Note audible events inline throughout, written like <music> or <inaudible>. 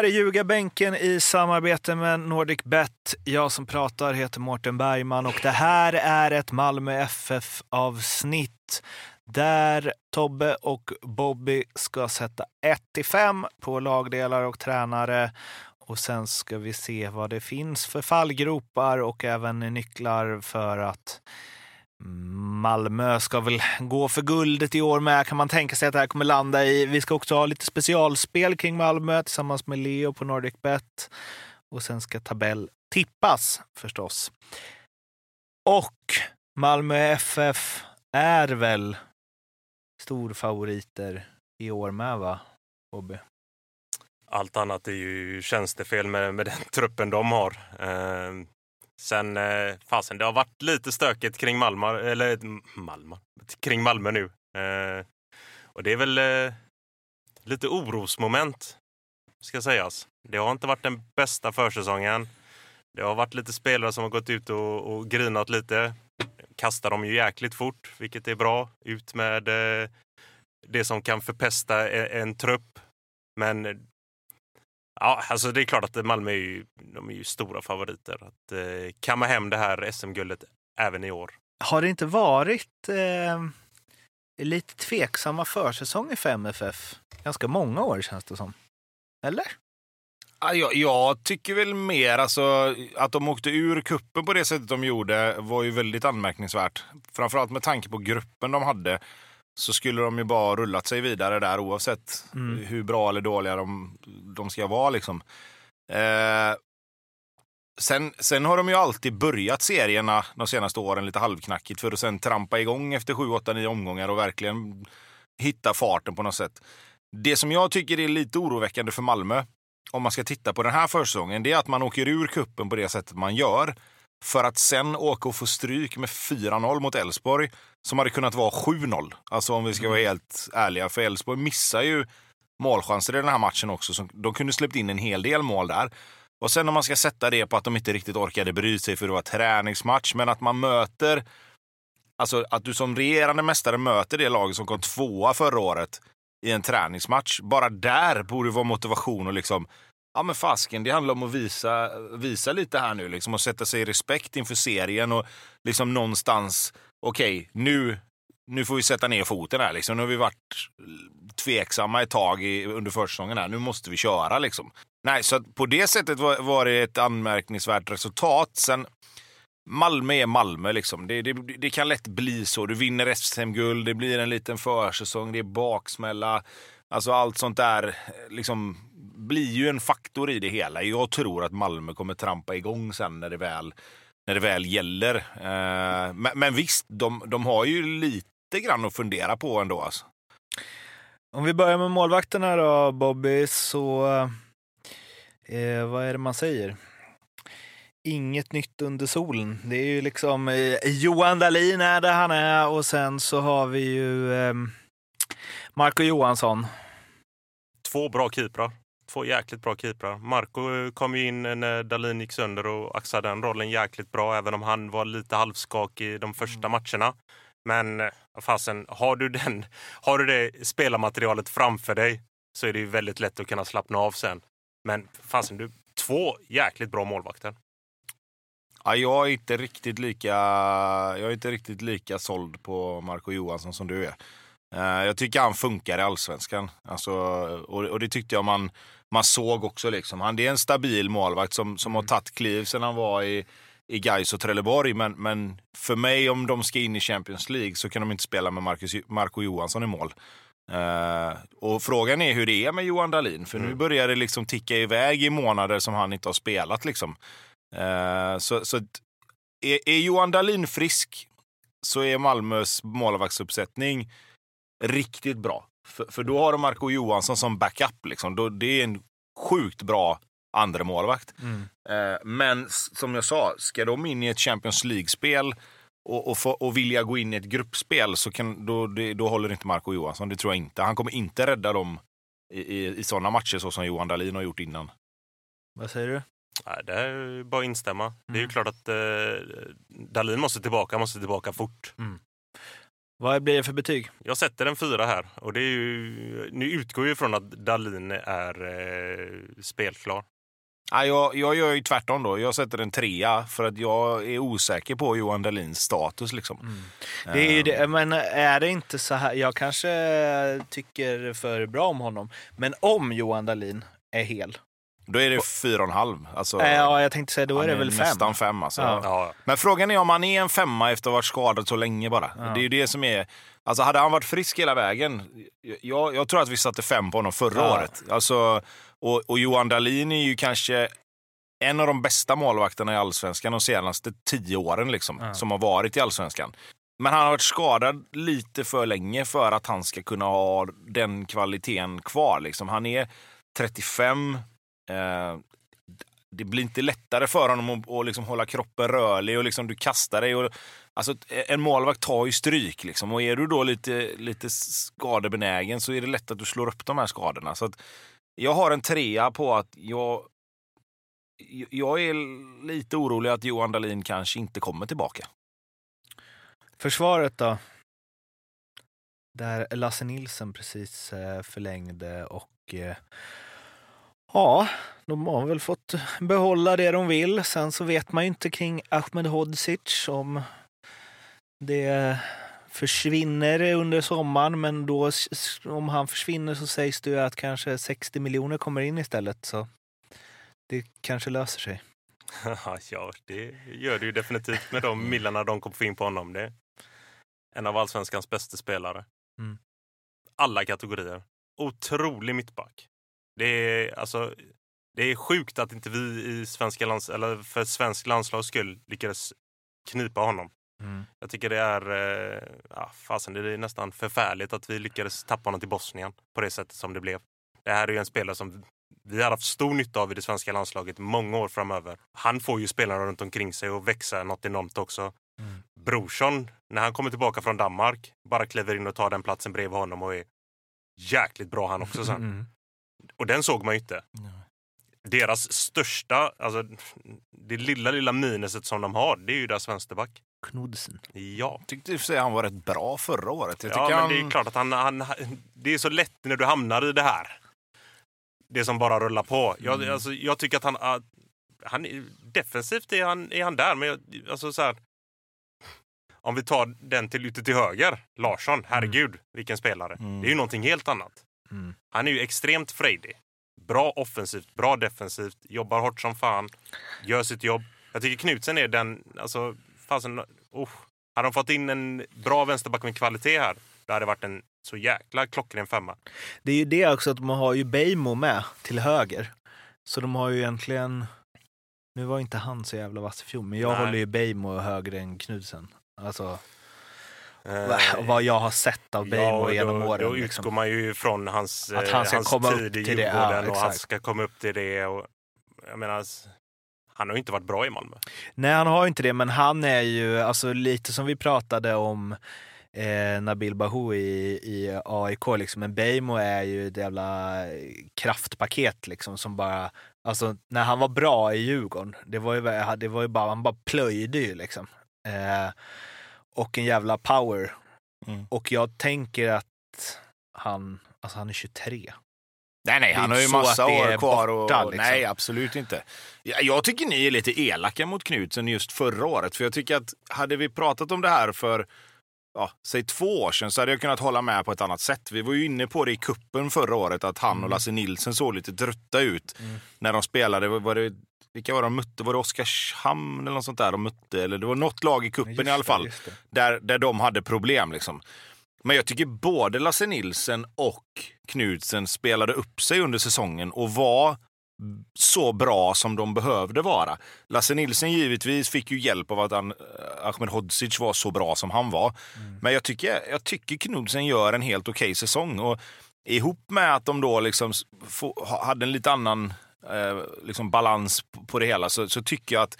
Här är Ljugarbänken i samarbete med NordicBet. Jag som pratar heter Mårten Bergman och det här är ett Malmö FF-avsnitt där Tobbe och Bobby ska sätta 1-5 på lagdelar och tränare. Och sen ska vi se vad det finns för fallgropar och även nycklar för att Malmö ska väl gå för guldet i år med, kan man tänka sig att det här kommer landa i. Vi ska också ha lite specialspel kring Malmö tillsammans med Leo på NordicBet. Och sen ska tabell tippas förstås. Och Malmö FF är väl storfavoriter i år med, va? Bobby? Allt annat är ju tjänstefel med, med den truppen de har. Eh, sen, eh, fasen, det har varit lite stökigt kring Malmö, eller mm, Malmö, kring Malmö nu. Eh, och det är väl eh, lite orosmoment, ska sägas. Det har inte varit den bästa försäsongen. Det har varit lite spelare som har gått ut och, och grinat lite. Kastar dem ju jäkligt fort, vilket är bra. Ut med eh, det som kan förpesta en, en trupp. Men Ja, alltså det är klart att Malmö är ju, de är ju stora favoriter att eh, kamma hem det här SM-guldet även i år. Har det inte varit eh, lite tveksamma försäsonger för MFF? Ganska många år känns det som. Eller? Jag, jag tycker väl mer alltså, att de åkte ur kuppen på det sättet de gjorde var ju väldigt anmärkningsvärt. Framförallt med tanke på gruppen de hade så skulle de ju bara rullat sig vidare där oavsett mm. hur bra eller dåliga de, de ska vara. Liksom. Eh, sen, sen har de ju alltid börjat serierna de senaste åren lite halvknackigt för att sen trampa igång efter 7, 8, 9 omgångar och verkligen hitta farten på något sätt. Det som jag tycker är lite oroväckande för Malmö, om man ska titta på den här försäsongen, det är att man åker ur kuppen på det sättet man gör för att sen åka och få stryk med 4-0 mot Elfsborg som hade kunnat vara 7-0. Alltså om vi ska vara helt ärliga. För Elfsborg missar ju målchanser i den här matchen också. Så de kunde släppt in en hel del mål där. Och sen om man ska sätta det på att de inte riktigt orkade bry sig för det var träningsmatch, men att man möter Alltså att du som regerande mästare möter det laget som kom tvåa förra året i en träningsmatch. Bara där borde vara motivation och liksom Ja men fasken, det handlar om att visa, visa lite här nu liksom och sätta sig i respekt inför serien och liksom någonstans, okej, okay, nu, nu får vi sätta ner foten här liksom. Nu har vi varit eh, tveksamma ett tag i, under försäsongen här. Nu måste vi köra liksom. Nej, så på det sättet var, var det ett anmärkningsvärt resultat. Sen Malmö är Malmö liksom. Det, det, det kan lätt bli så. Du vinner SM-guld, det blir en liten försäsong, det är baksmälla. Alltså allt sånt där eh, liksom blir ju en faktor i det hela. Jag tror att Malmö kommer trampa igång sen när det väl, när det väl gäller. Eh, men, men, visst, de, de har ju lite grann att fundera på ändå. Alltså. Om vi börjar med målvakterna då, Bobby, så eh, vad är det man säger? Inget nytt under solen. Det är ju liksom eh, Johan Dahlin är där han är och sen så har vi ju eh, Marco Johansson. Två bra keeprar två jäkligt bra keeprar. Marco kom ju in när Dalin gick sönder och axade den rollen jäkligt bra, även om han var lite halvskakig de första mm. matcherna. Men eh, fasen, har du, den, <laughs> har du det spelarmaterialet framför dig så är det ju väldigt lätt att kunna slappna av sen. Men fasen, du, två jäkligt bra målvakter. Ja, jag är inte riktigt lika, jag är inte riktigt lika såld på Marco Johansson som du är. Eh, jag tycker han funkar i allsvenskan. Alltså, och, och det tyckte jag man, man såg också. Liksom. Han det är en stabil målvakt som, som har tagit kliv sen han var i, i Gais och Trelleborg. Men, men för mig, om de ska in i Champions League, så kan de inte spela med Marcus, Marco Johansson i mål. Uh, och frågan är hur det är med Johan Dahlin. För mm. nu börjar det liksom ticka iväg i månader som han inte har spelat. Liksom. Uh, så så är, är Johan Dahlin frisk så är Malmös målvaktsuppsättning riktigt bra. För, för då har de Marco Johansson som backup. Liksom. Då, det är en sjukt bra andra målvakt. Mm. Eh, men som jag sa, ska de in i ett Champions League-spel och, och, få, och vilja gå in i ett gruppspel så kan, då, det, då håller inte Marco Johansson. Det tror jag inte. Han kommer inte rädda dem i, i, i sådana matcher så som Johan Dahlin har gjort innan. Vad säger du? Nej, det är bara att instämma. Mm. Det är ju mm. klart att eh, Dahlin måste tillbaka, måste tillbaka fort. Mm. Vad blir det för betyg? Jag sätter en fyra här. Och det är ju, nu utgår ju från att Dalin är eh, spelklar. Ja, jag, jag gör ju tvärtom då. Jag sätter en trea för att jag är osäker på Johan Dahlins status. Liksom. Det är ju Ehm, det, men är det inte så här, jag kanske tycker för bra om honom, men om Johan Dahlin är hel, Då är det fyra och en halv. Alltså, äh, ja, jag tänkte säga då är det väl fem. Nästan fem alltså. Ja. Ja, Men frågan är om han är en femma efter att ha varit skadad så länge bara. Ja. Det är ju det som är... Alltså hade han varit frisk hela vägen, jag, jag tror att vi satte fem på honom förra Ja. året. Alltså, och, och Johan Dahlin är ju kanske en av de bästa målvakterna i allsvenskan de senaste tio åren liksom, Ja. som har varit i allsvenskan. Men han har varit skadad lite för länge för att han ska kunna ha den kvaliteten kvar. Liksom. Han är 35. Eh, det blir inte lättare för honom att, att liksom hålla kroppen rörlig och liksom du kastar dig. Och, alltså, eh, en målvakt tar ju stryk liksom. och är du då lite, lite skadebenägen så är det lätt att du slår upp de här skadorna. Så att jag har en trea på att jag, jag är lite orolig att Johan Dahlin kanske inte kommer tillbaka. Försvaret då? Där Lasse Nilsson precis eh, förlängde och eh, ja, de har väl fått behålla det de vill. Sen så vet man ju inte kring Ahmed Hodzic om det försvinner under sommaren, men då om han försvinner så sägs det ju att kanske 60 miljoner kommer in istället. Så det kanske löser sig. <laughs> ja, det gör det ju definitivt med de millarna de kommer få in på honom. Det är en av allsvenskans bästa spelare. Mm. Alla kategorier. Otrolig mittback. Det är, alltså, det är sjukt att inte vi i svenska lands, eller för svensk landslags skull lyckades knipa honom. Jag tycker det är, eh, ja, fasen, det är nästan förfärligt att vi lyckades tappa honom till Bosnien på det sättet som det blev. Det här är ju en spelare som vi har haft stor nytta av i det svenska landslaget många år framöver. Han får ju spelarna runt omkring sig och växa något enormt också. Mm. Brorsson, när han kommer tillbaka från Danmark, bara kliver in och tar den platsen bredvid honom och är jäkligt bra han också sen. Mm. Och den såg man ju inte. Deras största, alltså det lilla, lilla minuset som de har, det är ju deras vänsterback. Knudsen. Ja. tyckte i och för sig han var rätt bra förra året. Jag Ja, men han... det är klart att han, han, det är så lätt när du hamnar i det här. Det som bara rullar på. Jag, Mm. alltså, jag tycker att han, att han defensivt är han, är han där, men jag, alltså så här, om vi tar den till ute till höger, Larsson, herregud vilken spelare. Mm. Det är ju någonting helt annat. Mm. Han är ju extremt frejdig. Bra offensivt, bra defensivt, jobbar hårt som fan, gör sitt jobb. Jag tycker Knutsen är den, alltså, fasen, oh. Hade de fått in en bra vänsterback med kvalitet här, det hade varit en så jäkla klockren femma. Det är ju det också att de har ju Beijmo med till höger. Så de har ju egentligen... Nu var inte han så jävla vass i fjol, men jag Nej. håller ju Beijmo högre än Knudsen. Alltså, Eh, vad jag har sett av Beijmo och genom åren. Då liksom. utgår man ju från hans, Att eh, han ska hans komma tid upp i till det, Djurgården ja, och han ska komma upp till det. Och, jag menar, han har ju inte varit bra i Malmö. Nej, han har ju inte det, men han är ju alltså, lite som vi pratade om eh, Nabil Bahoui i, i AIK. Liksom. Men Beijmo är ju ett jävla eh, kraftpaket liksom, som bara... Alltså, när han var bra i Djurgården, det var ju, det var ju bara, han bara plöjde ju liksom. Eh, och en jävla power. Mm. Och jag tänker att han, alltså han är 23. Nej, nej, han har ju massa år kvar. borta, och, liksom. Nej, absolut inte. Jag, jag tycker ni är lite elaka mot Knutsen just förra året. För jag tycker att hade vi pratat om det här för ja, säg två år sedan så hade jag kunnat hålla med på ett annat sätt. Vi var ju inne på det i kuppen förra året att han och Mm. Lasse Nilsson såg lite trötta ut Mm. när de spelade. Var det, vilka var de mötte? Var det Oskarshamn eller något sånt där de mötte? Eller det var något lag i kuppen i alla fall där, där de hade problem. Liksom. Men jag tycker både Lasse Nilsen och Knudsen spelade upp sig under säsongen och var så bra som de behövde vara. Lasse Nilsen givetvis fick ju hjälp av att han, eh, Ahmed Hodzic var så bra som han var. Men jag tycker, jag tycker Knudsen gör en helt okej säsong. Och ihop med att de då liksom få, ha- hade en lite annan eh, liksom balans på- det hela så, så tycker jag att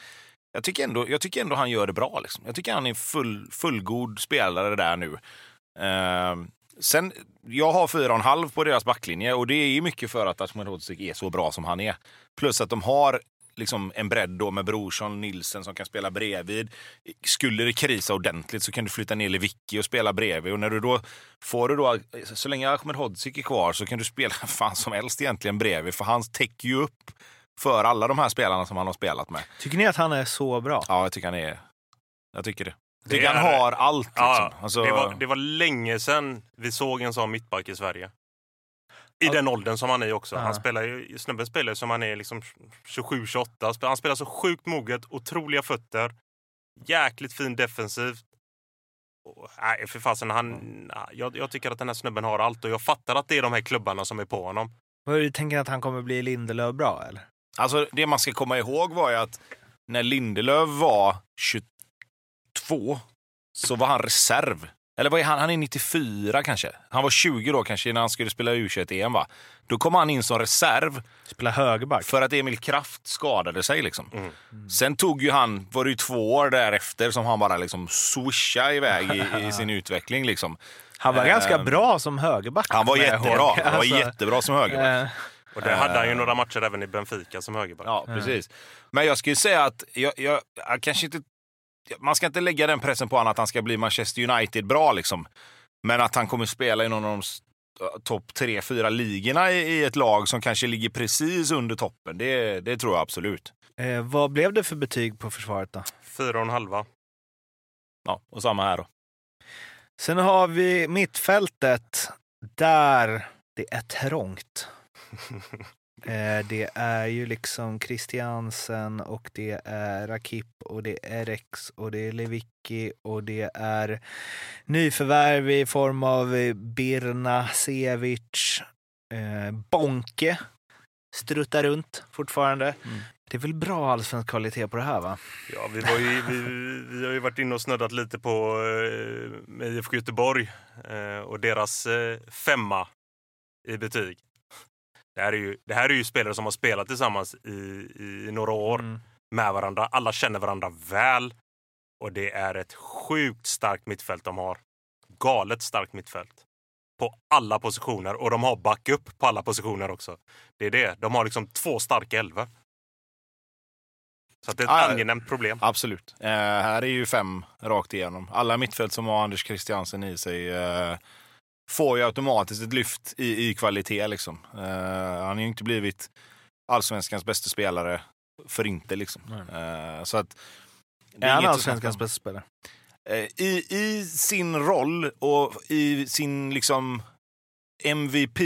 jag tycker, ändå, jag tycker ändå han gör det bra. Liksom. Jag tycker han är full, fullgod spelare där nu. Eh, sen, jag har fyra och en halv på deras backlinje och det är mycket för att Ahmed Hodzic är så bra som han är. Plus att de har liksom en bredd då med Brorsson Nilsen som kan spela bredvid. Skulle det krisa ordentligt så kan du flytta ner Lewicki och spela bredvid. Och när du då får du då, så länge Ahmed Hodzic är kvar så kan du spela <laughs> fan som helst egentligen bredvid. För han täcker ju upp för alla de här spelarna som han har spelat med. Tycker ni att han är så bra? Ja, jag tycker han är... Jag tycker det. Jag Det tycker han är- har allt. Liksom. Ja, Alltså, det, var, det var länge sedan vi såg en sån mittback i Sverige. I den åldern som han är också. Han spelar ju, snubben spelar ju som han är liksom 27-28. Han spelar så sjukt moget, otroliga fötter. Jäkligt fin defensivt. Och, Nej, för fasen, han, nej, jag, jag tycker att den här snubben har allt och jag fattar att det är de här klubbarna som är på honom. Vad Du tänker att han kommer bli Lindelöf bra eller? Alltså, det man ska komma ihåg var ju att när Lindelöf var 22 så var han reserv. Eller vad är han? Han är 94 kanske. Han var 20 då kanske när han skulle spela U21-EM va? Då kom han in som reserv Spela högerback? för att Emil Kraft skadade sig liksom. Mm. Sen tog ju han, var det ju två år därefter som han bara liksom swishade iväg i, i <laughs> sin utveckling liksom. Han var Eh, ganska bra som högerback. Han var jättebra. Han var Alltså, jättebra som högerback. eh, Och det hade han ju några matcher även i Benfica som högerback. Ja, precis. Men jag skulle säga att jag, jag, jag kanske inte... Man ska inte lägga den pressen på honom att han ska bli Manchester United bra liksom. Men att han kommer spela i någon av de topp tre, fyra ligorna i, i ett lag som kanske ligger precis under toppen. Det, det tror jag absolut. eh, vad blev det för betyg på försvaret då? Fyra och en halva. Ja, och samma här då. Sen har vi mittfältet där det är trångt. <laughs> Eh, det är ju liksom Christiansen och det är Rakip och det är Rex och det är Lewicki och det är nyförvärv i form av eh, Birna Sevic, eh, Bonke struttar runt fortfarande. Mm. Det är väl bra allsvensk kvalitet på det här va? Ja, vi, var ju, vi, vi har ju varit inne och snuddat lite på eh, IFK Göteborg eh, och deras eh, femma i betyg. Det här, är ju, det här är ju spelare som har spelat tillsammans i, i några år Mm. med varandra. Alla känner varandra väl och det är ett sjukt starkt mittfält de har. Galet starkt mittfält. På alla positioner och de har backup på alla positioner också. Det är det. De har liksom två starka elvor. Så att det är ett Ah, angenämt problem. Absolut. Eh, här är ju fem rakt igenom. Alla mittfält som har Anders Christiansen i sig eh, får ju automatiskt ett lyft i, i kvalitet. Liksom. Eh, han har ju inte blivit allsvenskans bästa spelare för inte. Liksom. Eh, så att, det Är han allsvenskans bästa spelare? Eh, I, I sin roll och i sin liksom MVP,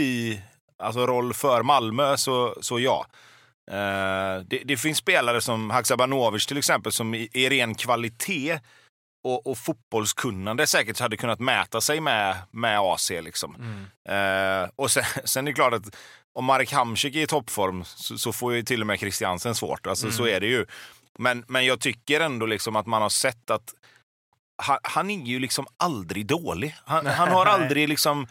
alltså roll för Malmö, så, så ja. Det, det finns spelare som Haksabanovic till exempel som i, i ren kvalitet och, och fotbollskunnande säkert hade kunnat mäta sig med, med AC. Liksom. Eh, och sen, <laughs> sen är det klart att om Marek Hamsik är i toppform så, så får ju till och med Christiansen svårt. Alltså, Så är det ju. Men, men jag tycker ändå liksom att man har sett att han, han är ju liksom aldrig dålig. Han, han har aldrig liksom...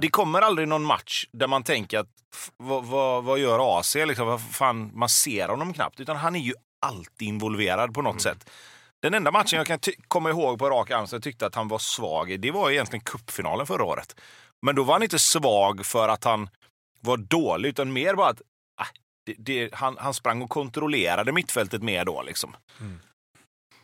Det kommer aldrig någon match där man tänker att vad, vad, vad gör AC? Liksom, vad fan, man ser honom knappt. Utan han är ju alltid involverad på något sätt. Den enda matchen jag kan komma ihåg på rak arm som jag tyckte att han var svag i, det var egentligen cupfinalen förra året. Men då var han inte svag för att han var dålig, utan mer bara att ah, det, det, han, han sprang och kontrollerade mittfältet mer då. Liksom.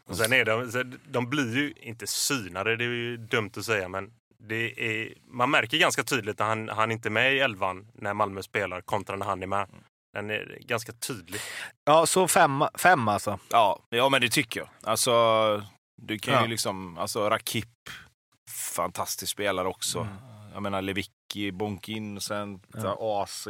Och sen är de, de blir ju inte synade, det är ju dumt att säga, men det är, man märker ganska tydligt när han, han inte är med i elvan när Malmö spelar kontra när han är med. Den är ganska tydlig. Ja, så fem, fem alltså. Ja, ja, men det tycker jag. Alltså, du kan Ja. ju liksom, alltså Rakip, fantastisk spelare också. Jag menar Lewicki, Bonkin, sen AC.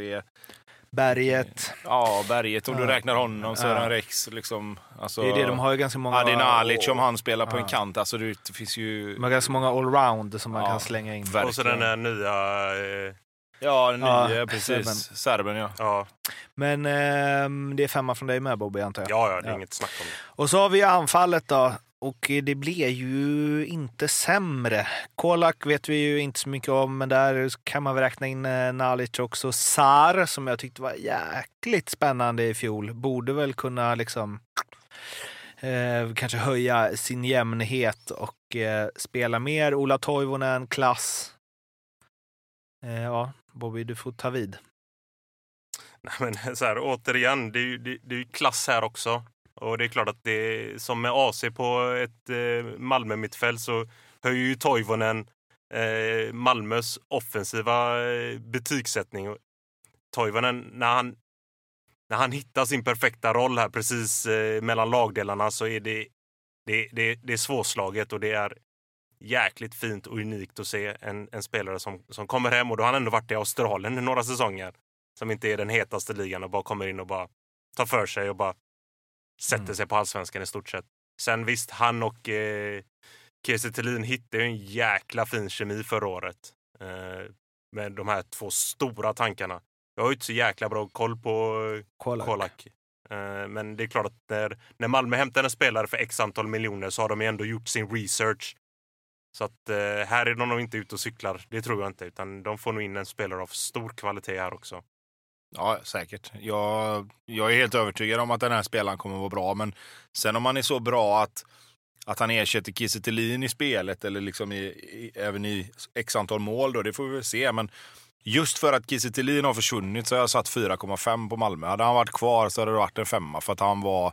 Berget. Ja, Berget, om du Ja. räknar honom, Sören Ja. Rex. Liksom, alltså, Det är det, de har ju ganska många... Adin Alic, om han spelar på en Ja. kant. Alltså, det finns ju... De har ganska många allround som man Ja, kan slänga in. verkligen. Och så den där nya... Eh, Ja, den Ja, nya, precis. Serben. Serben, ja. ja, Men ehm, det är femma från dig med Bobby, antar jag. ja, ja, det är Ja. inget snack om det. Och så har vi anfallet då. Och det blir ju inte sämre. Kolak vet vi ju inte så mycket om, men där kan man väl räkna in eh, Nalic också. Sar, som jag tyckte var jäkligt spännande i fjol, borde väl kunna liksom eh, kanske höja sin jämnhet och eh, spela mer. Ola Toivonen, klass. Eh, ja, Bobby, du får ta vid. Nej, men <laughs> så här, återigen, det är ju det, det är klass här också. Och det är klart att det är, som med AC på ett eh, Malmö-mittfält så höjer ju Toivonen eh, Malmös offensiva eh, betygssättning. Toivonen, när han, när han hittar sin perfekta roll här precis eh, mellan lagdelarna så är det, det, det, det är svårslaget och det är jäkligt fint och unikt att se en, en spelare som, som kommer hem och då har han ändå varit i Australien i några säsonger som inte är den hetaste ligan och bara kommer in och bara tar för sig och bara sätter Mm. sig på allsvenskan i stort sett. Sen visst, han och eh, Kiese Thelin hittade ju en jäkla fin kemi förra året. Eh, med de här två stora tankarna. Jag har ju inte så jäkla bra koll på Kolak. Kolak. Eh, men det är klart att när, när Malmö hämtar en spelare för x antal miljoner så har de ju ändå gjort sin research. Så att eh, här är de nog inte ute och cyklar. Det tror jag inte. Utan de får nog in en spelare av stor kvalitet här också. Ja, säkert. Jag, jag är helt övertygad om att den här spelaren kommer att vara bra. Men sen om han är så bra att, att han ersätter Kiese i spelet eller liksom i, i, även i x antal mål, då, det får vi väl se. Men just för att Kiese har försvunnit så har jag satt 4,5 på Malmö. Hade han varit kvar så hade det varit en femma för att han var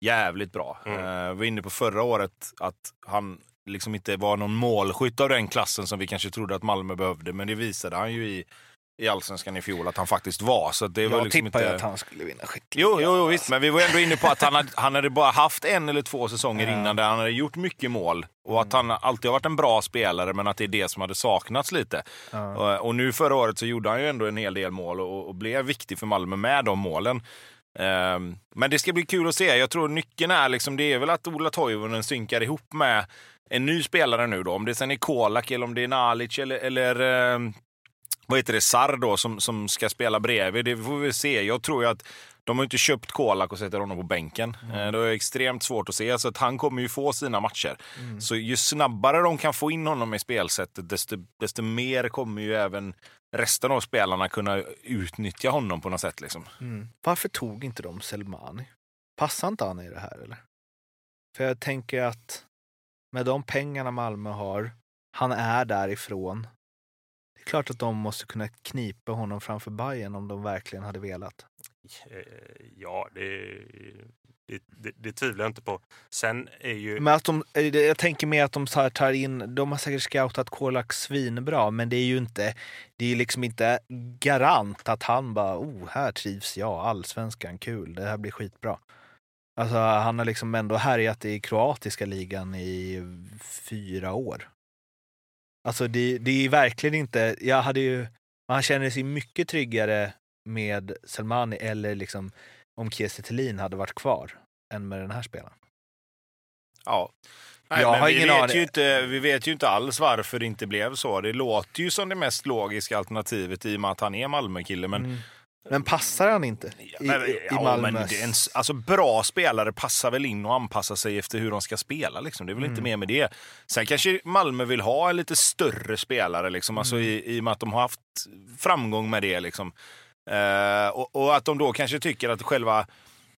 jävligt bra. Mm. Eh, vi var inne på förra året att han liksom inte var någon målskytt av den klassen som vi kanske trodde att Malmö behövde. Men det visade han ju i, i allsvenskan i fjol att han faktiskt var. Så det var Jag liksom tippar ju inte... att han skulle vinna skytteligan. Jo, jo, jo, visst. Men vi var ändå inne på att han hade, han hade bara haft en eller två säsonger Ja. innan där han hade gjort mycket mål. Och att han alltid har varit en bra spelare, men att det är det som hade saknats lite. Ja. Och, och nu förra året så gjorde han ju ändå en hel del mål och, och blev viktig för Malmö med de målen. Ehm, men det ska bli kul att se. Jag tror nyckeln är liksom, det är väl att Ola Toivonen synkar ihop med en ny spelare nu då. Om det sen är Kolak eller om det är Nalic eller, eller ehm, vad heter det, Sar då som, som ska spela bredvid. Det får vi se. Jag tror ju att de har inte köpt Kolak och sätter honom på bänken. Mm. Det är extremt svårt att se, så att han kommer ju få sina matcher. Mm. Så ju snabbare de kan få in honom i spelsättet, desto, desto mer kommer ju även resten av spelarna kunna utnyttja honom på något sätt. Liksom. Mm. Varför tog inte de Selmani? Passar inte han i det här eller? För jag tänker att med de pengarna Malmö har, han är därifrån. Det är klart att de måste kunna knipa honom framför Bayern om de verkligen hade velat. Eh, Ja, det, det, det, det tvivlar jag inte på. Sen är ju... Men att de, eh, jag tänker mer att de tar in, de har säkert scoutat Kolak svinbra, men det är ju inte, det är ju liksom inte garant att han bara, oh, här trivs jag, allsvenskan, kul, det här blir skitbra. Alltså han har liksom ändå härjat i kroatiska ligan i fyra år. Alltså det, det är verkligen inte, jag hade ju, man känner sig mycket tryggare med Selmani eller liksom om Kiese Thelin hade varit kvar än med den här spelaren. Ja. Nej, Jag har vi, ingen vet aning. ju inte, vi vet ju inte alls varför det inte blev så. Det låter ju som det mest logiska alternativet i och med att han är Malmö-kille. Men, Mm. Men passar han inte i, men, i, i ja, men en, alltså, bra spelare passar väl in och anpassar sig efter hur de ska spela. Liksom. Det är väl inte Mm. mer med det. Sen kanske Malmö vill ha en lite större spelare, liksom, alltså, Mm. i, i och med att de har haft framgång med det. Liksom. Eh, och, och att de då kanske tycker att själva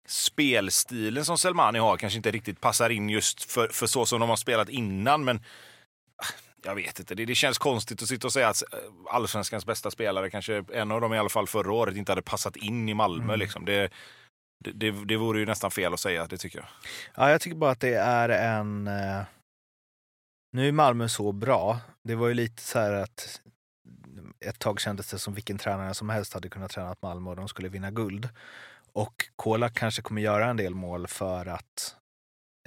spelstilen som Selmani har kanske inte riktigt passar in just för, för så som de har spelat innan. Men jag vet inte, det, det känns konstigt att sitta och säga att eh, allsvenskans bästa spelare, kanske en av dem i alla fall förra året, inte hade passat in i Malmö. Mm. Liksom. Det, det, det, det vore ju nästan fel att säga, det tycker jag. Ja, jag tycker bara att det är en... Eh... Nu är Malmö så bra. Det var ju lite så här att ett tag kändes det som vilken tränare som helst hade kunnat träna Malmö och de skulle vinna guld. Och Kola kanske kommer göra en del mål för att,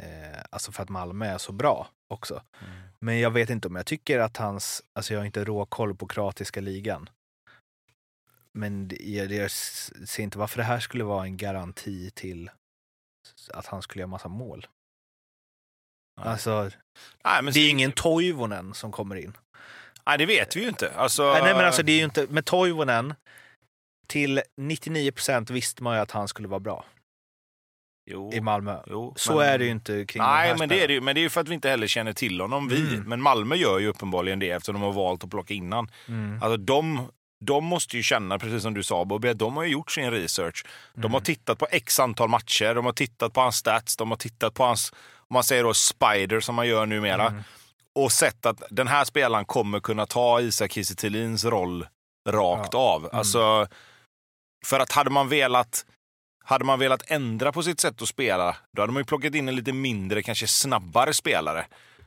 eh, alltså för att Malmö är så bra också. Men jag vet inte om jag tycker att hans, alltså jag har inte råkoll på kroatiska ligan. Men jag, jag ser inte varför det här skulle vara en garanti till att han skulle göra massa mål. Nej. Alltså, Nej, men, det är ju ingen Toivonen som kommer in. nej, det vet vi ju inte. Alltså, Nej, men alltså det är ju inte, med Toivonen till 99% visste man ju att han skulle vara bra jo, i Malmö. jo, Så men- är det ju inte kring Nej, men det, är det, ju- men det är ju för att vi inte heller känner till honom, vi. Mm. Men Malmö gör ju uppenbarligen det eftersom de har valt att plocka innan. Mm. Alltså de, de måste ju känna, precis som du sa Bobby, att de har gjort sin research. De Mm. har tittat på x antal matcher, de har tittat på hans stats, de har tittat på hans, om man säger då spider som man gör numera. Mm. Och sett att den här spelaren kommer kunna ta Isak Kiese roll rakt Ja. av. Mm. Alltså, För att hade man velat hade man velat ändra på sitt sätt att spela, då hade man ju plockat in en lite mindre, kanske snabbare spelare.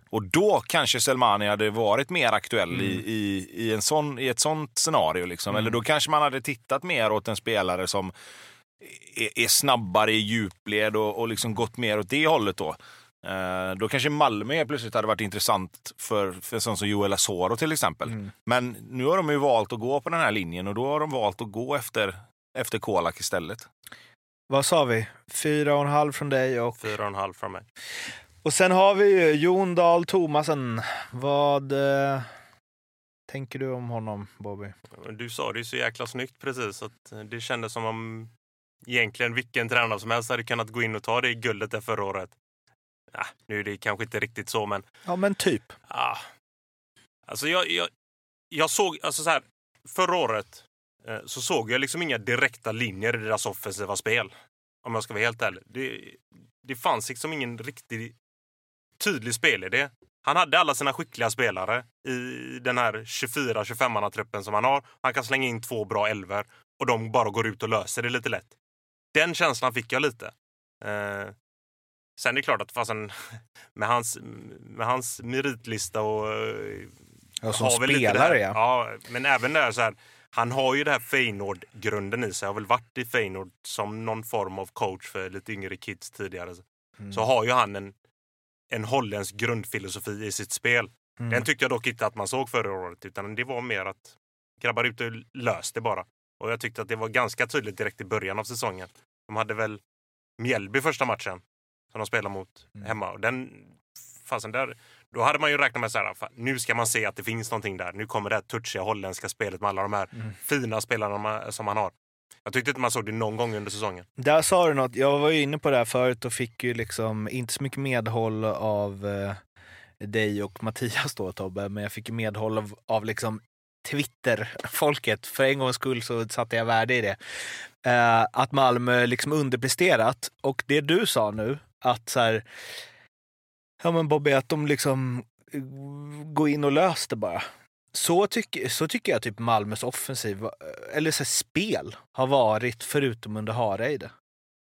Och då kanske Selmani hade varit mer aktuell mm. i, i, i, en sån, i ett sånt scenario. Liksom. Mm. Eller då kanske man hade tittat mer åt en spelare som är, är snabbare i djupled och, och liksom gått mer åt det hållet. Då. Eh, då kanske Malmö plötsligt hade varit intressant för, för en sån som Joel Asoro till exempel. Mm. Men nu har de ju valt att gå på den här linjen och då har de valt att gå efter, efter Kolak istället. Vad sa vi? Fyra och en halv från dig och... Fyra och en halv från mig. Och sen har vi ju Jon Dahl Tomasen. Vad eh, tänker du om honom, Bobby? Du sa det ju så jäkla snyggt precis. Att det kändes som om egentligen vilken tränare som helst hade kunnat gå in och ta det guldet där förra året. Ja, nu är det kanske inte riktigt så, men... Ja, men typ. Ja. Alltså, jag, jag, jag såg... Alltså så här, förra året så såg jag liksom inga direkta linjer i deras offensiva spel. Om jag ska vara helt ärlig. Det, det fanns liksom ingen riktig tydlig spelidé. Han hade alla sina skickliga spelare i den här 24-25-manna-truppen som han har. Han kan slänga in två bra elver och de bara går ut och löser det lite lätt. Den känslan fick jag lite. Eh, sen är det klart att fasen, <laughs> med, hans, med hans meritlista och... Ja, som spelare ja. ja. Men även där så här, han har ju det här Feyenoord-grunden i sig. Har väl varit i Feyenoord som någon form av coach för lite yngre kids tidigare. Mm. Så har ju han en, en holländsk grundfilosofi i sitt spel. Mm. Den tyckte jag dock inte att man såg förra året, utan det var mer att grabbar ute löste det bara. Och jag tyckte att det var ganska tydligt direkt i början av säsongen. De hade väl Mjällby första matchen som de spelade mot mm. hemma. Och den, fasen där, då hade man ju räknat med så här, nu ska man se att det finns någonting där. Nu kommer det här touchiga holländska spelet med alla de här mm. fina spelarna som man har. Jag tyckte inte man såg det någon gång under säsongen. Där sa du något. Jag var ju inne på det här förut och fick ju liksom inte så mycket medhåll av eh, dig och Mattias då Tobbe, men jag fick medhåll av, av liksom Twitter-folket. För en gångs skull så satte jag värde i det. Eh, att Malmö liksom underpresterat. Och det du sa nu, att så här, ja men Bobby, att de liksom eh, går in och löser det bara. Så, tyck, så tycker jag typ Malmös offensiv, eh, eller så spel, har varit förutom under Hareide.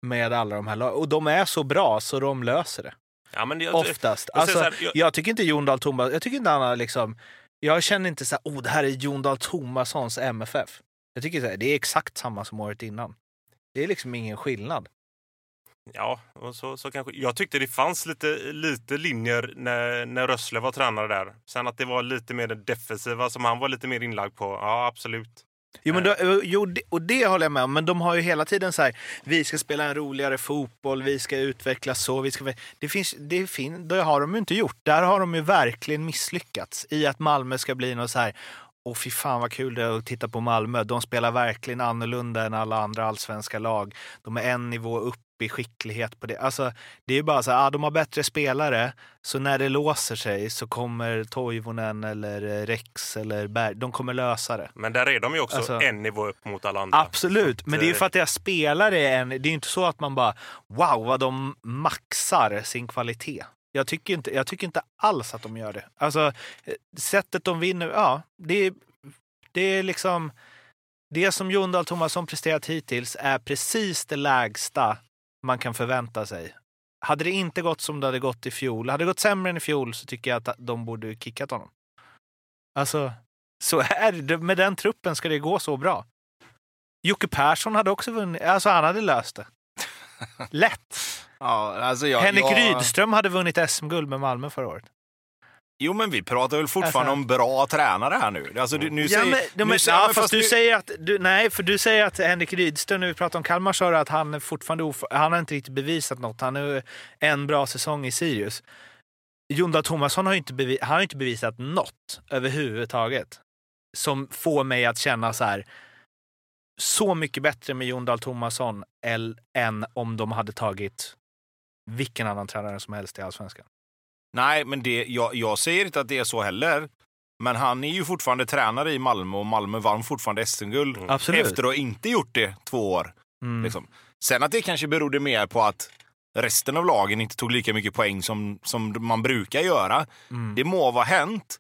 Med alla de här lagen. Och de är så bra så de löser det. Ja, men jag, Oftast. Jag, alltså, här, jag, jag, tycker inte Jon Dahl Thomas, jag tycker inte han har liksom jag känner inte så här, oh det här är Jon Dahl Tomassons MFF. Jag tycker så här, det är exakt samma som året innan. Det är liksom ingen skillnad. Ja, och så, så kanske. Jag tyckte det fanns lite, lite linjer när, när Rössle var tränare där. Sen att det var lite mer det defensiva som han var lite mer inlagd på. Ja, absolut. Jo, men då, eh. jo, och det håller jag med om, men de har ju hela tiden så här, vi ska spela en roligare fotboll, vi ska utvecklas så, vi ska... Det finns, det, fin, det har de ju inte gjort. Där har de ju verkligen misslyckats i att Malmö ska bli något så här, åh fy fan vad kul det är att titta på Malmö. De spelar verkligen annorlunda än alla andra allsvenska lag. De är en nivå upp i skicklighet på det. Alltså, det är bara så här, ah, de har bättre spelare, så när det låser sig så kommer Toivonen eller Rex eller Berg, de kommer lösa det. Men där är de ju också alltså, en nivå upp mot alla andra. Absolut, men det är ju för att deras spelare är en, det är ju inte så att man bara wow vad de maxar sin kvalitet. Jag tycker inte, jag tycker inte alls att de gör det. Alltså, sättet de vinner, ja, det är, det är liksom det som Jon Dahl Tomasson presterat hittills är precis det lägsta man kan förvänta sig. Hade det inte gått som det hade gått i fjol, hade det gått sämre än i fjol så tycker jag att de borde kickat honom. Alltså, så är det. Med den truppen ska det gå så bra. Jocke Persson hade också vunnit, alltså han hade löst det. <laughs> Lätt. Ja, alltså jag, Henrik jag... Rydström hade vunnit SM-guld med Malmö förra året. Jo, men vi pratar väl fortfarande alltså, om bra tränare här nu? Alltså, du, nu ja, men, de, nu ja, fast, fast du säger att... Du, nej, för du säger att Henrik Rydström, när vi pratar om Kalmar, sa att han fortfarande of, han har inte riktigt bevisat något. Han har en bra säsong i Sirius. Jon Thomasson har inte, bevis, han har inte bevisat något överhuvudtaget som får mig att känna så här så mycket bättre med Jon Dahl Tomasson än om de hade tagit vilken annan tränare som helst i Allsvenskan. Nej, men det, jag, jag säger inte att det är så heller. Men han är ju fortfarande tränare i Malmö och Malmö vann fortfarande SM-guld mm. efter att ha inte gjort det två år. Mm. Liksom. Sen att det kanske berodde mer på att resten av lagen inte tog lika mycket poäng som, som man brukar göra. Mm. Det må vara hänt.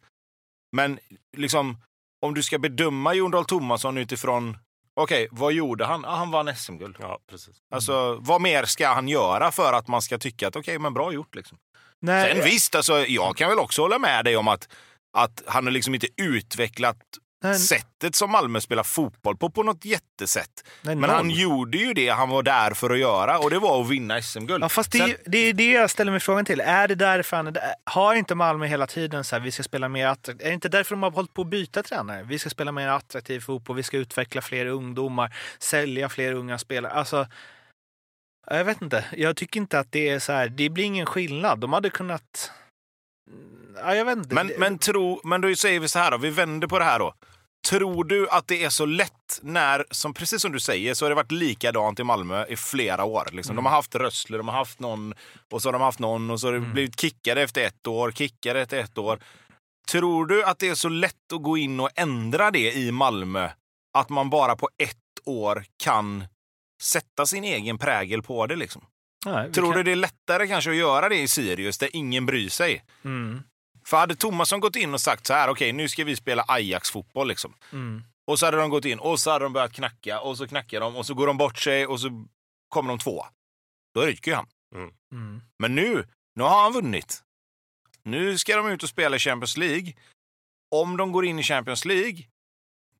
Men liksom, om du ska bedöma Jon Dahl Tomasson utifrån Okej, vad gjorde han? Ah, han vann SM-guld. Ja, precis. Alltså, vad mer ska han göra för att man ska tycka att okej, men bra gjort liksom? Nej, Sen visst, alltså, jag kan väl också hålla med dig om att, att han har liksom inte utvecklat nej, sättet som Malmö spelar fotboll på på något jättesätt. nej, Men han gjorde ju det han var där för att göra och det var att vinna SM-guld. Ja, fast det, Sen- det är det jag ställer mig frågan till. Är det därför han? Har inte Malmö hela tiden så här, vi ska spela mer attraktivt? Är det inte därför de har hållit på att byta tränare? Vi ska spela mer attraktiv fotboll, vi ska utveckla fler ungdomar, sälja fler unga spelare. Alltså, jag vet inte. Jag tycker inte att det är så här, det blir ingen skillnad. De hade kunnat... Ja, jag vet inte. Men, men, tro, men då säger vi så här då, vi vänder på det här då. Tror du att det är så lätt när, som, precis som du säger, så har det varit likadant i Malmö i flera år. Liksom. De har haft Rössler, de har haft någon och så har de haft någon och så har det blivit kickade efter ett år, kickade efter ett år. Tror du att det är så lätt att gå in och ändra det i Malmö? Att man bara på ett år kan sätta sin egen prägel på det liksom? Nej, Tror kan- du det är lättare kanske att göra det i Sirius där ingen bryr sig? Mm, För hade Tomasson gått in och sagt så här, okej nu ska vi spela Ajax-fotboll liksom. mm, Och så hade de gått in och så hade de börjat knacka och så knackar de och så går de bort sig och så kommer de två. Då ryker ju han. mm. Men nu, nu har han vunnit. Nu ska de ut och spela i Champions League. Om de går in i Champions League,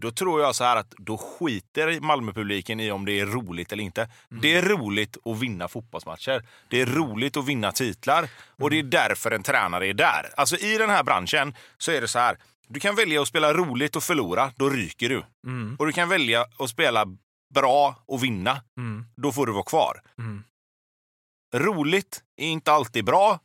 då tror jag så här att då skiter Malmöpubliken i om det är roligt eller inte. Det är roligt att vinna fotbollsmatcher. Det är roligt att vinna titlar och det är därför en tränare är där. Alltså i den här branschen så är det så här. Du kan välja att spela roligt och förlora, då ryker du. Mm, Och du kan välja att spela bra och vinna, mm, då får du vara kvar. mm. Roligt är inte alltid bra,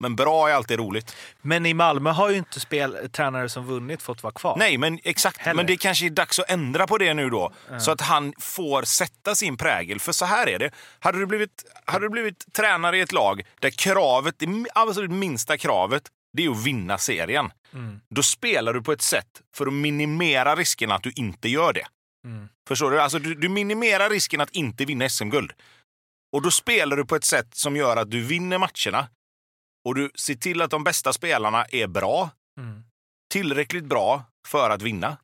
men bra är alltid roligt. Men i Malmö har ju inte spel, tränare som vunnit fått vara kvar. Nej, men exakt. Heller. Men det kanske är dags att ändra på det nu då. Så att han får sätta sin prägel. För så här är det. Hade du blivit, hade du blivit tränare i ett lag där kravet, det absolut minsta kravet, det är att vinna serien. Mm, Då spelar du på ett sätt för att minimera risken att du inte gör det. mm, Förstår du? Alltså, du, du minimerar risken att inte vinna SM-guld. Och då spelar du på ett sätt som gör att du vinner matcherna. Och du ser till att de bästa spelarna är bra. mm. Tillräckligt bra för att vinna.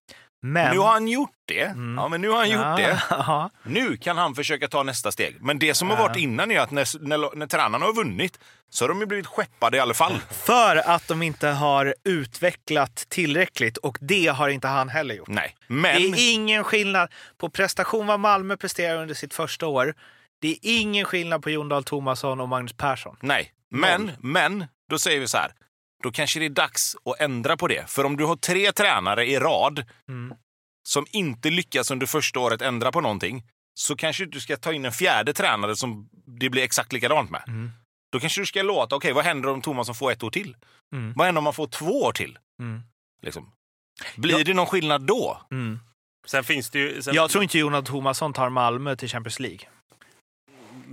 Men... Nu har han gjort det. Mm. Ja, men nu har han gjort det. <laughs> Ja. Nu kan han försöka ta nästa steg. Men det som har Ja. varit innan är att när, när, när tränarna har vunnit så har de ju blivit skeppade i alla fall. <laughs> För att de inte har utvecklat tillräckligt och det har inte han heller gjort. Nej. Det Men... är ingen skillnad på prestation vad Malmö presterar under sitt första år. Det är ingen skillnad på Jon Dahl Tomasson och Magnus Persson. Nej. Men, men, då säger vi så här. Då kanske det är dags att ändra på det. För om du har tre tränare i rad Mm. som inte lyckas under första året ändra på någonting så kanske du ska ta in en fjärde tränare som det blir exakt likadant med. Mm. Då kanske du ska låta, okej vad händer om Tomasson får ett år till? Mm. Vad händer om man får två år till? Mm. Liksom? Blir det någon skillnad då? Mm. Sen finns det ju... Sen, Jag tror inte Jon Dahl Tomasson tar Malmö till Champions League.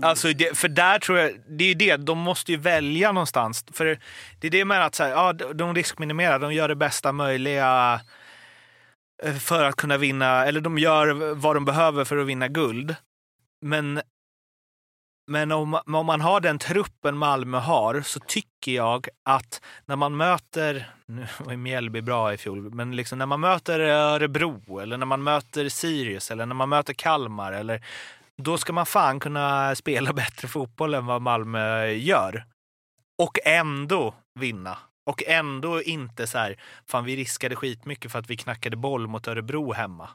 Alltså, det, för där tror jag, det är ju det, de måste ju välja någonstans. För det är det med att så här, ja, de riskminimerar, de gör det bästa möjliga eh, för att kunna vinna, eller de gör vad de behöver för att vinna guld. Men, men om, om man har den truppen Malmö har så tycker jag att när man möter, nu var Mjällby bra i fjol, men liksom när man möter Örebro eller när man möter Sirius eller när man möter Kalmar eller då ska man fan kunna spela <laughs> bättre fotboll än vad Malmö gör. Och ändå vinna. Och ändå inte så här, fan vi riskade skitmycket för att vi knackade boll mot Örebro hemma.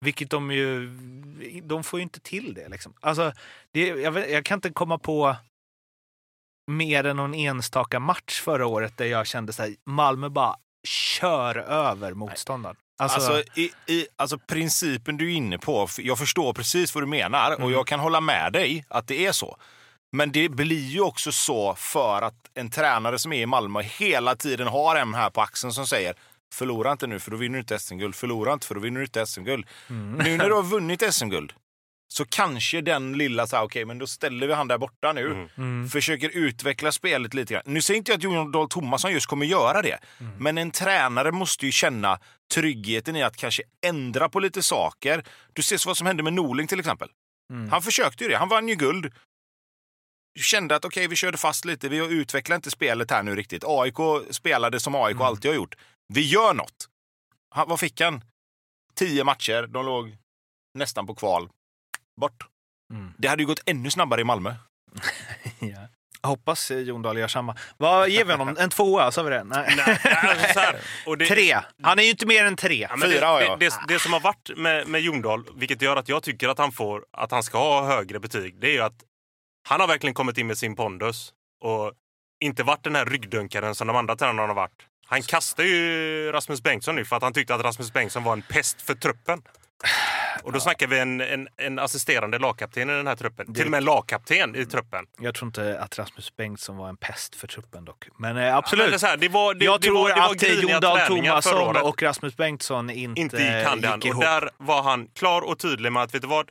Vilket de ju, de får ju inte till det liksom. Alltså, det, jag, jag kan inte komma på mer än någon enstaka match förra året där jag kände så här, Malmö bara kör över motståndaren. Alltså, Alltså, i, i, alltså principen du är inne på, jag förstår precis vad du menar och Mm. jag kan hålla med dig att det är så. Men det blir ju också så för att en tränare som är i Malmö hela tiden har en här på axeln som säger Förlora inte nu för då vinner du inte SM-guld. Förlora inte för då vinner du inte SM-guld. mm. Nu när du <laughs> har vunnit SM-guld så kanske den lilla så här, okej, men då ställer vi han där borta nu. Mm. Mm. Försöker utveckla spelet lite grann. Nu säger inte jag att Jon Dahl Tomasson just kommer göra det. Mm. Men en tränare måste ju känna tryggheten i att kanske ändra på lite saker. Du ser vad som hände med Norling till exempel. Mm. Han försökte ju det. Han vann ju guld. Kände att okej, vi körde fast lite. Vi utvecklar inte spelet här nu riktigt. AIK spelade som AIK Mm. alltid har gjort. Vi gör något. Han, vad fick han? Tio matcher. De låg nästan på kval. Bort. Mm. Det hade ju gått ännu snabbare i Malmö. <laughs> Ja. Jag hoppas eh, Jon Dahl gör samma. Vad ger vi honom? En tvåa, sa vi det? Nej. Nej, alltså så här, <laughs> och det, Tre. Han är ju inte mer än tre. Ja, Fyra har det, jag. det, det, det som har varit med, med Jondal, vilket gör att jag tycker att han, får, att han ska ha högre betyg, det är ju att han har verkligen kommit in med sin pondus och inte varit den här ryggdunkaren som de andra tränarna har varit. Han kastade ju Rasmus Bengtsson nu för att han tyckte att Rasmus Bengtsson var en pest för truppen. Och då snackar vi en, en, en assisterande lagkapten i den här truppen. Till och med en lagkapten i truppen. Jag tror inte att Rasmus Bengtsson var en pest för truppen dock. Men eh, Ja, absolut. men det, här, det var, det, jag det tror var, det var att eh, Jon Dahl Tomasson och Rasmus Bengtsson inte, inte gick hand i hand. Och där var han klar och tydlig med att, vet du vad?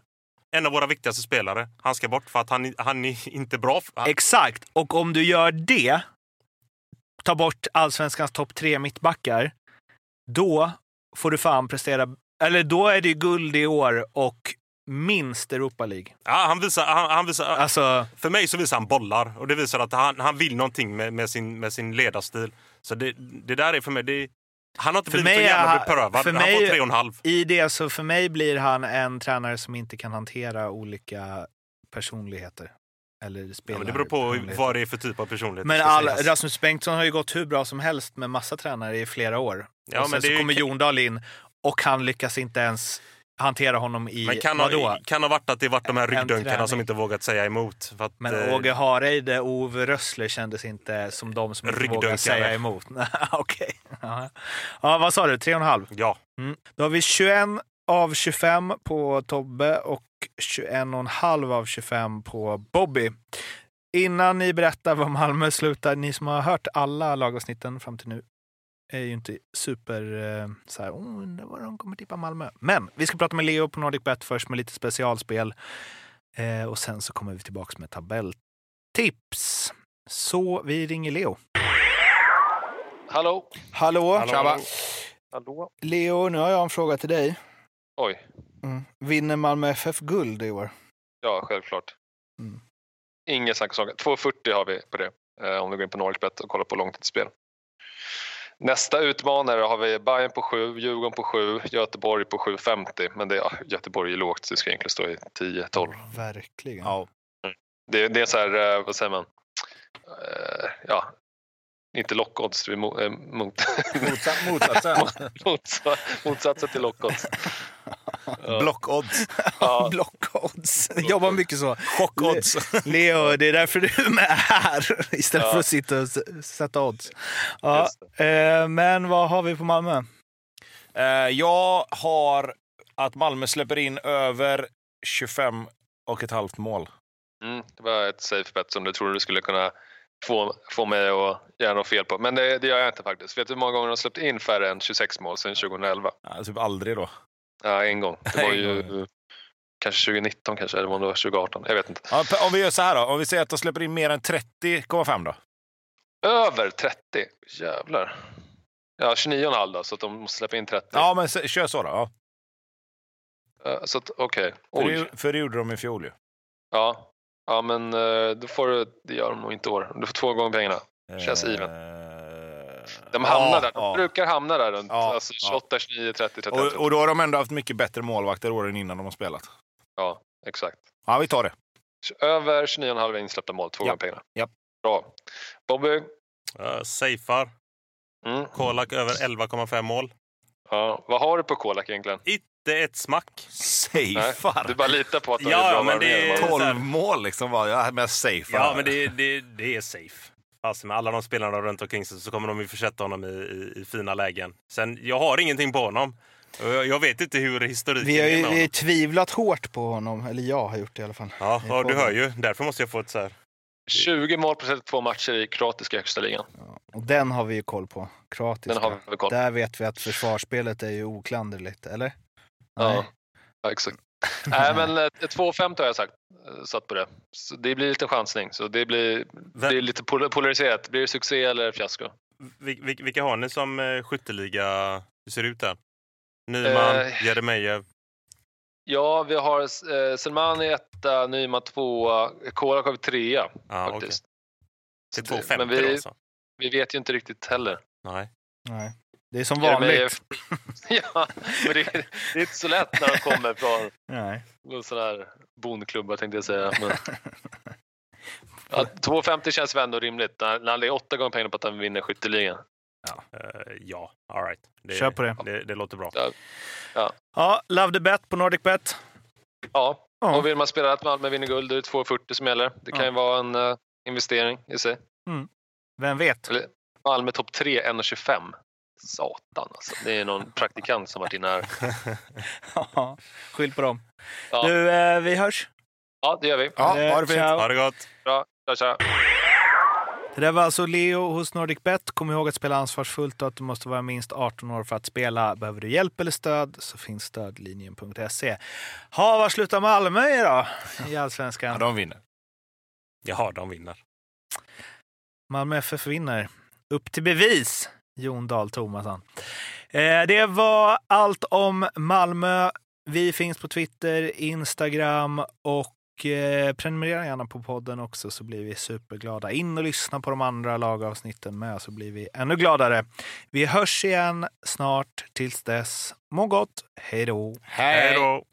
En av våra viktigaste spelare, han ska bort för att han, han är inte bra. Han, Exakt. Och om du gör det, ta bort allsvenskans topp tre mittbackar, då får du fan prestera. Eller då är det ju guld i år och minst Europa League. ja, han visar, han, han visar, Alltså, för mig så visar han bollar och det visar att han, han vill någonting med, med, sin, med sin ledarstil. Så det, det där är för mig, det, han har inte För blivit så mig jävla beprövad. för Han mig- får tre och en halv. i det så för mig blir han en tränare som inte kan hantera olika personligheter. Eller Ja, spelare. men det beror på vad det är för typ av personlighet. Men all. Rasmus Bengtsson har ju gått hur bra som helst med massa tränare i flera år. Ja, och sen men det så är ju- kommer Jon Dahl in och han lyckas inte ens hantera honom i Men kan vadå? ha, kan ha varit att det varit de här ryggdunkarna som inte vågat säga emot. Att, Men eh, Åge Hareide och Ove Rössler kändes inte som de som inte Ryggdunkare. säga emot. <laughs> Okej. Ja. ja, vad sa du? Tre och en halv? Ja, Mm. Då har vi 21 av 25 på Tobbe och 21,5 av 25 på Bobby. Innan ni berättar vad Malmö slutar, ni som har hört alla lagavsnitten fram till nu är ju inte super eh, så här, oh, undrar vad de kommer tippa Malmö. Men vi ska prata med Leo på NordicBet först med lite specialspel. Eh, och sen så kommer vi tillbaka med tabelltips. Så vi ringer Leo. Hallå? Hallå! Hallå, Tjaba. hallå. Leo, nu har jag en fråga till dig. Oj. Mm. Vinner Malmö FF guld i år? Ja, självklart. Mm. Inget snack om saken. 2,40 har vi på det. Eh, om du går in på Nordicsbet och kollar på långtidsspel. Nästa utmanare har vi Bayern på 7, Djurgården på 7, Göteborg på 7,50. Men det, ja, Göteborg är lågt så det ska egentligen stå i 10-12. Verkligen. Ja. Det, det är så här, eh, vad säger man? Eh, ja, inte lockodds, det är mo, eh, mot, Motsa- <laughs> Motsatsen. motsa- motsatsen till lockodds. <laughs> Blockodds. Ja, <laughs> Blockodds. Jobbar mycket så. Chockodds. Leo, det är därför du är med här istället Ja. för att sitta och sätta odds. Ja, eh, men vad har vi på Malmö? Eh, jag har att Malmö släpper in över 25 och ett halvt mål. Mm, det var ett safe bet som du trodde du skulle kunna få, få mig att göra något fel på. Men det, det gör jag inte faktiskt. Vet du hur många gånger de har släppt in färre än 26 mål sedan 2011? Ja, typ aldrig då. Ja, en gång. Det var <laughs> ju kanske 2019 kanske, eller om det var 2018. Jag vet inte. Ja, om vi gör så här då. Om vi säger att de släpper in mer än 30,5 då? Över 30! Jävlar. Ja, 29,5 då, så att de måste släppa in 30. Ja, men kör så då. Ja. Så att, okej. För, Oj. det, för det gjorde de i fjol ju. Ja. Ja, men eh, då får du, det gör de nog inte i år. Du får två gånger pengarna. Känns even. Eh, De hamnar ja, där. De ja. brukar hamna där runt Ja, alltså ja. 28, 29, 30, 31. Och, och då har de ändå haft mycket bättre målvakter åren innan de har spelat. Ja, exakt. Ja, vi tar det. Över 29,5 insläppta mål, två Ja. gånger pengarna. Ja. Bra. Bobby? Uh, safear. Mm. Kolak över 11,5 mål. Ja. Vad har du på Kolak egentligen? Inte ett smack. Safear. Du bara litar på att de Ja, är bra men det är- Man- 12 mål liksom var jag med safear. Ja, men det, det, det är safe. Alltså med alla de spelarna runt omkring sig så kommer de ju försätta honom i, i, i fina lägen. Sen, jag har ingenting på honom. Jag, jag vet inte hur historiken Vi har är med ju vi honom. har tvivlat hårt på honom, eller jag har gjort det i alla fall. Ja, ja, du hör ju. Därför måste jag få ett så här. 20 mål på 32 matcher i kroatiska högsta ligan. Ja, och den har vi ju koll på. Kroatiska. Den har vi koll. Där vet vi att försvarsspelet är ju oklanderligt, eller? Ja, ja, exakt. <laughs> Nej, men eh, 2,50 har jag sagt, eh, satt på det. Så det blir lite chansning. Så det blir, det är lite pol- polariserat. Blir det succé eller fiasko? Vil, vil, vilka har ni som eh, skytteliga? Hur ser det ut där? Nyman, Eh, Jeremejeff. Ja, vi har eh, Selmani etta, Nyman tvåa, Kolak har vi trea okej. faktiskt. Till Så det- 2,50 men vi- då alltså? Vi vet ju inte riktigt heller. Nej. Nej. Det är som vanligt. <laughs> ja, men det, det är inte så lätt när de kommer från någon sån här bondklubba tänkte jag säga. Men... <laughs> Ja, 2,50 känns väl ändå rimligt när när han lägger åtta gånger pengarna på att han vinner skytteligan. Eh, ja, all right. Det, Kör på det. det. Det låter bra. Ja, Love the bet på NordicBet. Ja, Ja. och vill man spela att Malmö vinner guld, då är det 2,40 som gäller. Det kan Ja. ju vara en eh, investering i sig. Vem vet? Eller, Malmö topp 3, 1,25. Satan alltså. Det är någon praktikant som varit inne här. <laughs> Ja, Skyll på dem. Ja. Du, eh, vi hörs. Ja, det gör vi. Ja, ha det fint. Ciao. Ha det gott! Bra, tja tja. Det där var alltså Leo hos NordicBet. Kom ihåg att spela ansvarsfullt och att du måste vara minst 18 år för att spela. Behöver du hjälp eller stöd så finns stödlinjen.se. Ha, var slutar Malmö idag i Ja, Allsvenskan? de vinner. Jaha, de vinner. Malmö FF vinner. Upp till bevis, Jon Dahl Tomasson. Eh, det var allt om Malmö. Vi finns på Twitter, Instagram och eh, prenumerera gärna på podden också så blir vi superglada. In och lyssna på de andra lagavsnitten med så blir vi ännu gladare. Vi hörs igen snart. Tills dess, må gott. Hej då! Hej då!